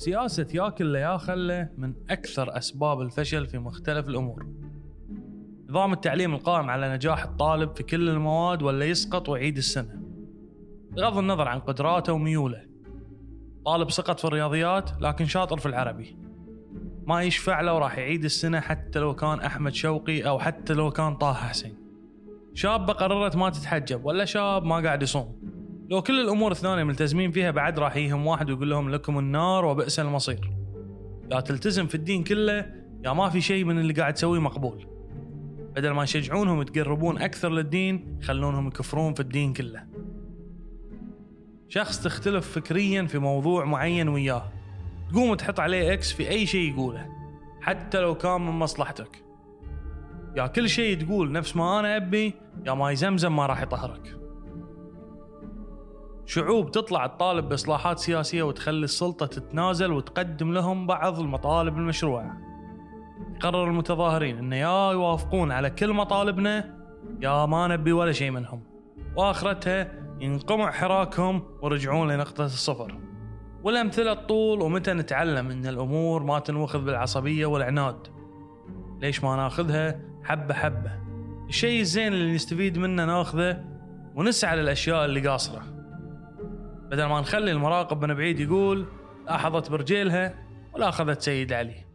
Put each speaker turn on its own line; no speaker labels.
سياسة ياكل لا خله من أكثر أسباب الفشل في مختلف الأمور. نظام التعليم القائم على نجاح الطالب في كل المواد ولا يسقط ويعيد السنة. بغض النظر عن قدراته وميوله. طالب سقط في الرياضيات لكن شاطر في العربي. ما يشفع له وراح يعيد السنة حتى لو كان أحمد شوقي أو حتى لو كان طه حسين. شابة قررت ما تتحجب ولا شاب ما قاعد يصوم. لو كل الأمور الثانية ملتزمين فيها بعد راح يهم واحد ويقول لهم لكم النار وبئس المصير. يا تلتزم في الدين كله يا ما في شيء من اللي قاعد تسويه مقبول. بدل ما يشجعونهم يتقربون أكثر للدين يخلونهم يكفرون في الدين كله. شخص تختلف فكريا في موضوع معين وياه. تقوم تحط عليه إكس في أي شيء يقوله حتى لو كان من مصلحتك. يا كل شيء تقول نفس ما أنا أبي يا ماي زمزم ما راح يطهرك. شعوب تطلع تطالب بإصلاحات سياسية وتخلي السلطة تتنازل وتقدم لهم بعض المطالب المشروعة. قرر المتظاهرين إنه يا يوافقون على كل مطالبنا يا ما نبي ولا شيء منهم. واخرتها ينقمع حراكهم ورجعون لنقطة الصفر. والأمثلة الطول ومتى نتعلم إن الأمور ما تنوخذ بالعصبية والعناد. ليش ما ناخذها حبة حبة. الشيء الزين اللي نستفيد منه ناخذه ونسعى للأشياء اللي قاصرة. بدل ما نخلي المراقب من بعيد يقول لاحظت برجيلها ولا أخذت سيد علي.